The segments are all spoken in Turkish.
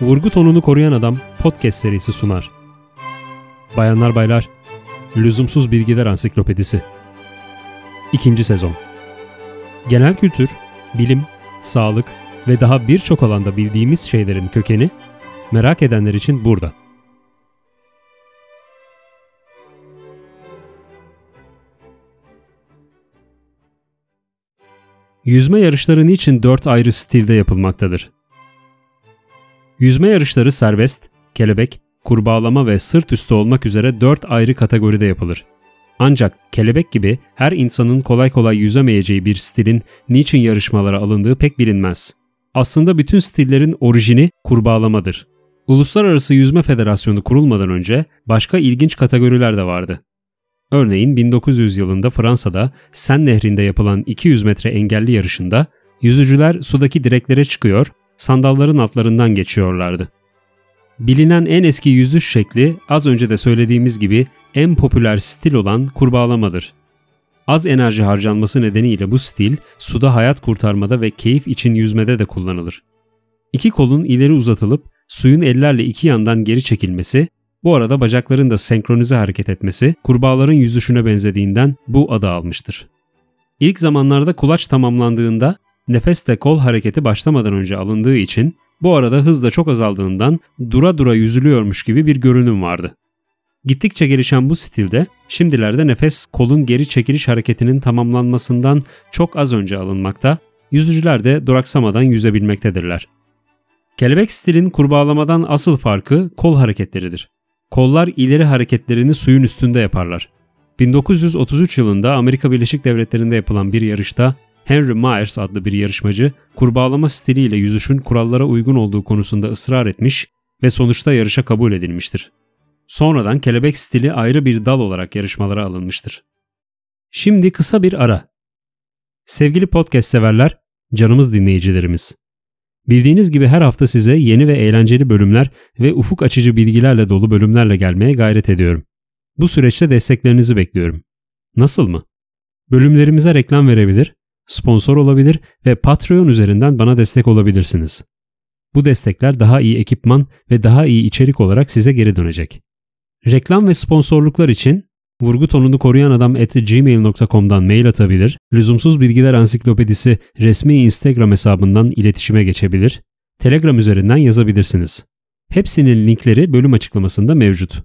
Vurgu tonunu koruyan adam podcast serisi sunar. Bayanlar baylar, Lüzumsuz Bilgiler Ansiklopedisi. İkinci sezon. Genel kültür, bilim, sağlık ve daha birçok alanda bildiğimiz şeylerin kökeni merak edenler için burada. Yüzme yarışları niçin dört ayrı stilde yapılmaktadır? Yüzme yarışları serbest, kelebek, kurbağalama ve sırt üstü olmak üzere dört ayrı kategoride yapılır. Ancak kelebek gibi her insanın kolay kolay yüzemeyeceği bir stilin niçin yarışmalara alındığı pek bilinmez. Aslında bütün stillerin orijini kurbağalamadır. Uluslararası Yüzme Federasyonu kurulmadan önce başka ilginç kategoriler de vardı. Örneğin 1900 yılında Fransa'da Sen Nehri'nde yapılan 200 metre engelli yarışında yüzücüler sudaki direklere çıkıyor, sandalların altlarından geçiyorlardı. Bilinen en eski yüzüş şekli az önce de söylediğimiz gibi en popüler stil olan kurbağalamadır. Az enerji harcanması nedeniyle bu stil suda hayat kurtarmada ve keyif için yüzmede de kullanılır. İki kolun ileri uzatılıp suyun ellerle iki yandan geri çekilmesi, bu arada bacakların da senkronize hareket etmesi kurbağaların yüzüşüne benzediğinden bu adı almıştır. İlk zamanlarda kulaç tamamlandığında nefes de kol hareketi başlamadan önce alındığı için bu arada hız da çok azaldığından dura dura yüzülüyormuş gibi bir görünüm vardı. Gittikçe gelişen bu stilde şimdilerde nefes kolun geri çekiliş hareketinin tamamlanmasından çok az önce alınmakta, yüzücüler de duraksamadan yüzebilmektedirler. Kelebek stilin kurbağalamadan asıl farkı kol hareketleridir. Kollar ileri hareketlerini suyun üstünde yaparlar. 1933 yılında Amerika Birleşik Devletleri'nde yapılan bir yarışta Henry Myers adlı bir yarışmacı kurbağalama stiliyle yüzüşün kurallara uygun olduğu konusunda ısrar etmiş ve sonuçta yarışa kabul edilmiştir. Sonradan kelebek stili ayrı bir dal olarak yarışmalara alınmıştır. Şimdi kısa bir ara. Sevgili podcast severler, canımız dinleyicilerimiz. Bildiğiniz gibi her hafta size yeni ve eğlenceli bölümler ve ufuk açıcı bilgilerle dolu bölümlerle gelmeye gayret ediyorum. Bu süreçte desteklerinizi bekliyorum. Nasıl mı? Bölümlerimize reklam verebilir, sponsor olabilir ve Patreon üzerinden bana destek olabilirsiniz. Bu destekler daha iyi ekipman ve daha iyi içerik olarak size geri dönecek. Reklam ve sponsorluklar için vurgu tonunu koruyan adam gmail.com'dan mail atabilir, lüzumsuz bilgiler ansiklopedisi resmi Instagram hesabından iletişime geçebilir, Telegram üzerinden yazabilirsiniz. Hepsinin linkleri bölüm açıklamasında mevcut.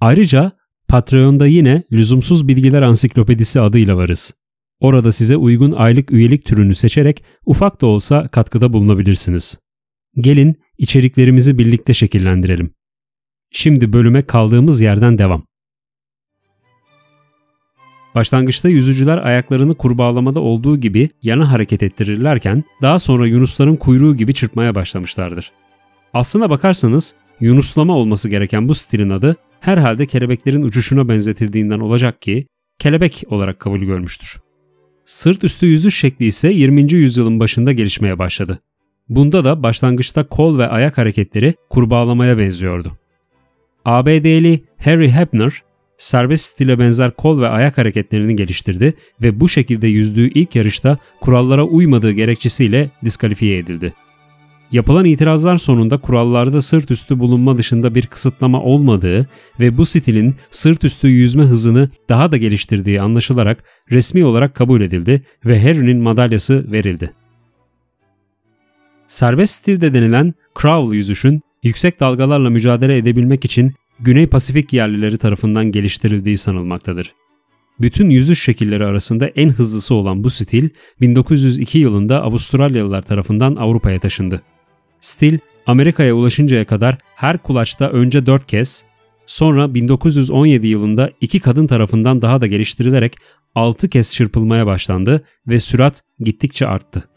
Ayrıca Patreon'da yine lüzumsuz bilgiler ansiklopedisi adıyla varız. Orada size uygun aylık üyelik türünü seçerek ufak da olsa katkıda bulunabilirsiniz. Gelin içeriklerimizi birlikte şekillendirelim. Şimdi bölüme kaldığımız yerden devam. Başlangıçta yüzücüler ayaklarını kurbağalamada olduğu gibi yana hareket ettirirlerken daha sonra yunusların kuyruğu gibi çırpmaya başlamışlardır. Aslına bakarsanız yunuslama olması gereken bu stilin adı herhalde kelebeklerin uçuşuna benzetildiğinden olacak ki kelebek olarak kabul görmüştür. Sırt üstü yüzüş şekli ise 20. yüzyılın başında gelişmeye başladı. Bunda da başlangıçta kol ve ayak hareketleri kurbağalamaya benziyordu. ABD'li Harry Hepner, serbest stile benzer kol ve ayak hareketlerini geliştirdi ve bu şekilde yüzdüğü ilk yarışta kurallara uymadığı gerekçesiyle diskalifiye edildi. Yapılan itirazlar sonunda kurallarda sırt üstü bulunma dışında bir kısıtlama olmadığı ve bu stilin sırt üstü yüzme hızını daha da geliştirdiği anlaşılarak resmi olarak kabul edildi ve Harry'nin madalyası verildi. Serbest stilde denilen crawl yüzüşün yüksek dalgalarla mücadele edebilmek için Güney Pasifik yerlileri tarafından geliştirildiği sanılmaktadır. Bütün yüzüş şekilleri arasında en hızlısı olan bu stil 1902 yılında Avustralyalılar tarafından Avrupa'ya taşındı. Stil Amerika'ya ulaşıncaya kadar her kulaçta önce 4 kez, sonra 1917 yılında iki kadın tarafından daha da geliştirilerek 6 kez çırpılmaya başlandı ve sürat gittikçe arttı.